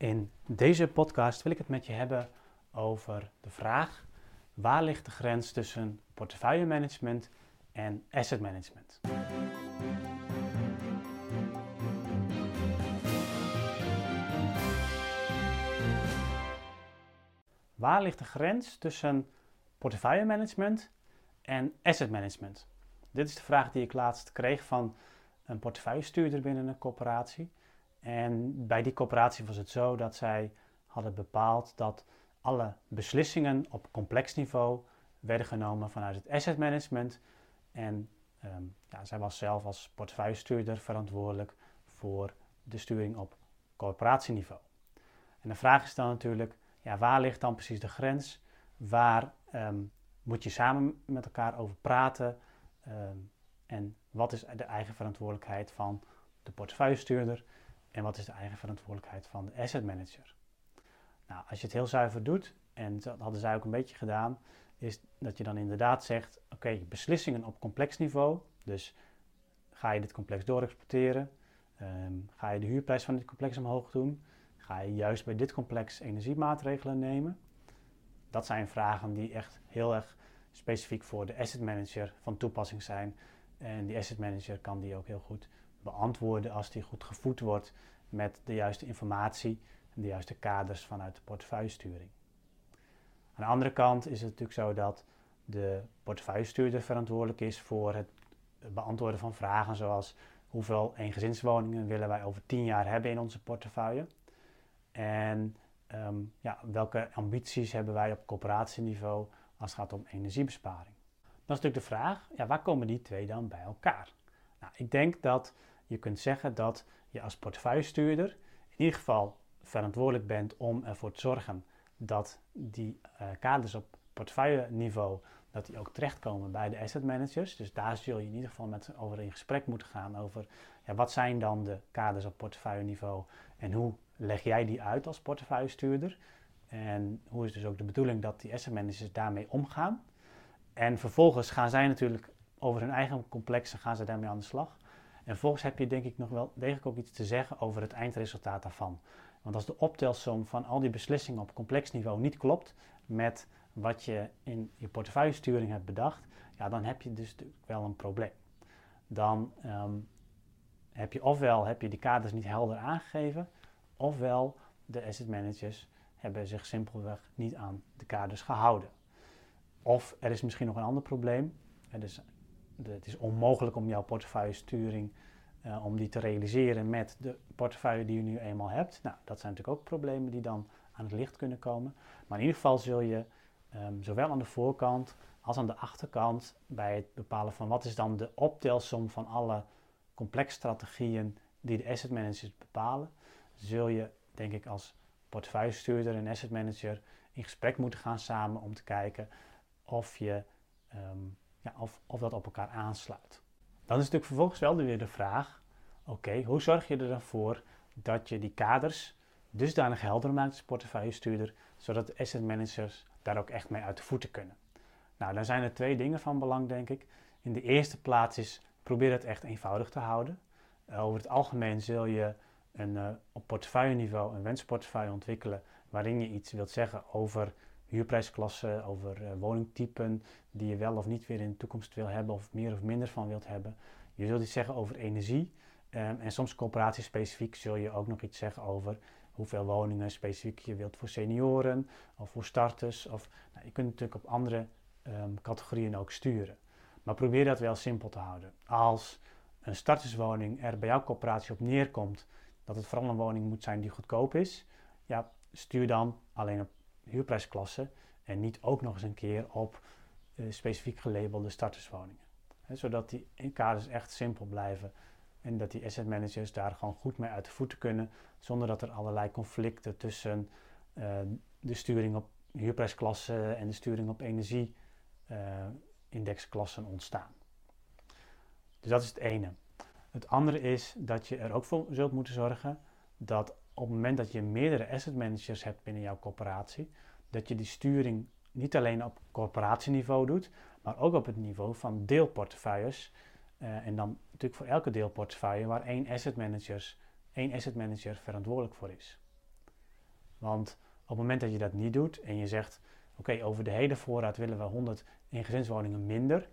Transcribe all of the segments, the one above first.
In deze podcast wil ik het met je hebben over de vraag: waar ligt de grens tussen portefeuillemanagement en asset management? Waar ligt de grens tussen portefeuillemanagement en asset management? Dit is de vraag die ik laatst kreeg van een portefeuillestuurder binnen een corporatie. En bij die corporatie was het zo dat zij hadden bepaald dat alle beslissingen op complex niveau werden genomen vanuit het asset management. En ehm, ja, zij was zelf als portefeuillestuurder verantwoordelijk voor de sturing op corporatieniveau. En de vraag is dan natuurlijk, ja, waar ligt dan precies de grens? Waar ehm, moet je samen met elkaar over praten? Ehm, en wat is de eigen verantwoordelijkheid van de portefeuillestuurder? En wat is de eigen verantwoordelijkheid van de asset manager? Nou, als je het heel zuiver doet, en dat hadden zij ook een beetje gedaan, is dat je dan inderdaad zegt: oké, beslissingen op complex niveau. Dus ga je dit complex doorexporteren? Um, ga je de huurprijs van dit complex omhoog doen? Ga je juist bij dit complex energiemaatregelen nemen? Dat zijn vragen die echt heel erg specifiek voor de asset manager van toepassing zijn. En die asset manager kan die ook heel goed beantwoorden als die goed gevoed wordt met de juiste informatie en de juiste kaders vanuit de portefeuillesturing. Aan de andere kant is het natuurlijk zo dat de portefeuillestuurder verantwoordelijk is voor het beantwoorden van vragen zoals hoeveel eengezinswoningen willen wij over 10 jaar hebben in onze portefeuille en ehm, ja, welke ambities hebben wij op corporatieniveau als het gaat om energiebesparing. Dan is natuurlijk de vraag, ja, waar komen die twee dan bij elkaar? Nou, ik denk dat je kunt zeggen dat je als portefeuillestuurder in ieder geval verantwoordelijk bent om ervoor te zorgen dat die uh, kaders op portefeuilleniveau dat die ook terechtkomen bij de asset managers. Dus daar zul je in ieder geval met over in gesprek moeten gaan over ja, wat zijn dan de kaders op portefeuilleniveau en hoe leg jij die uit als portefeuillestuurder? En hoe is dus ook de bedoeling dat die asset managers daarmee omgaan? En vervolgens gaan zij natuurlijk over hun eigen complexen gaan ze daarmee aan de slag. En vervolgens heb je denk ik nog wel degelijk ook iets te zeggen over het eindresultaat daarvan. Want als de optelsom van al die beslissingen op complex niveau niet klopt met wat je in je portefeuillesturing hebt bedacht, ja, dan heb je dus wel een probleem. Dan ehm, heb je ofwel heb je die kaders niet helder aangegeven, ofwel de asset managers hebben zich simpelweg niet aan de kaders gehouden. Of er is misschien nog een ander probleem. Dus het is onmogelijk om jouw portefeuillesturing uh, om die te realiseren met de portefeuille die je nu eenmaal hebt. Nou, dat zijn natuurlijk ook problemen die dan aan het licht kunnen komen. Maar in ieder geval zul je um, zowel aan de voorkant als aan de achterkant bij het bepalen van wat is dan de optelsom van alle strategieën die de asset managers bepalen, zul je denk ik als portefeuillestuurder en asset manager in gesprek moeten gaan samen om te kijken of, je, um, ja, of, of dat op elkaar aansluit. Dan is natuurlijk vervolgens wel weer de vraag: oké, hoe zorg je er dan voor dat je die kaders dusdanig helder maakt als portefeuillestuurder, zodat asset managers daar ook echt mee uit de voeten kunnen? Nou, dan zijn er twee dingen van belang, denk ik. In de eerste plaats is probeer het echt eenvoudig te houden. Uh, over het algemeen zul je een, uh, op portefeuilleniveau een wensportefeuille ontwikkelen waarin je iets wilt zeggen over huurprijsklassen, over uh, woningtypen die je wel of niet weer in de toekomst wil hebben of meer of minder van wilt hebben. Je zult iets zeggen over energie um, en soms coöperatiespecifiek zul je ook nog iets zeggen over hoeveel woningen specifiek je wilt voor senioren of voor starters. Of, nou, je kunt natuurlijk op andere um, categorieën ook sturen. Maar probeer dat wel simpel te houden. Als een starterswoning er bij jouw coöperatie op neerkomt dat het vooral een woning moet zijn die goedkoop is, ja, stuur dan alleen op huurprijsklasse en niet ook nog eens een keer op uh, specifiek gelabelde starterswoningen. Zodat die kaders echt simpel blijven en dat die asset managers daar gewoon goed mee uit de voeten kunnen, zonder dat er allerlei conflicten tussen uh, de sturing op huurprijsklasse en de sturing op energieindexklassen uh, ontstaan. Dus dat is het ene. Het andere is dat je er ook voor zult moeten zorgen dat op het moment dat je meerdere asset managers hebt binnen jouw corporatie, dat je die sturing niet alleen op corporatieniveau doet, maar ook op het niveau van deelportefeuilles. Uh, en dan natuurlijk voor elke deelportefeuille waar één asset, managers, één asset manager verantwoordelijk voor is. Want op het moment dat je dat niet doet en je zegt: Oké, over de hele voorraad willen we 100 gezinswoningen minder.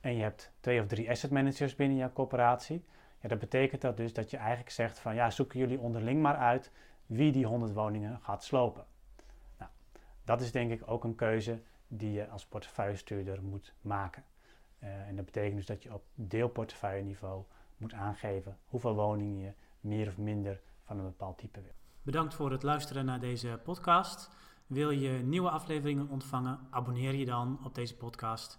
En je hebt twee of drie asset managers binnen jouw corporatie. Ja, dat betekent dat dus dat je eigenlijk zegt: van ja, zoeken jullie onderling maar uit wie die 100 woningen gaat slopen. Nou, dat is denk ik ook een keuze die je als portefeuillestuurder moet maken. Uh, en dat betekent dus dat je op deelportefeuille niveau moet aangeven hoeveel woningen je meer of minder van een bepaald type wil. Bedankt voor het luisteren naar deze podcast. Wil je nieuwe afleveringen ontvangen? Abonneer je dan op deze podcast.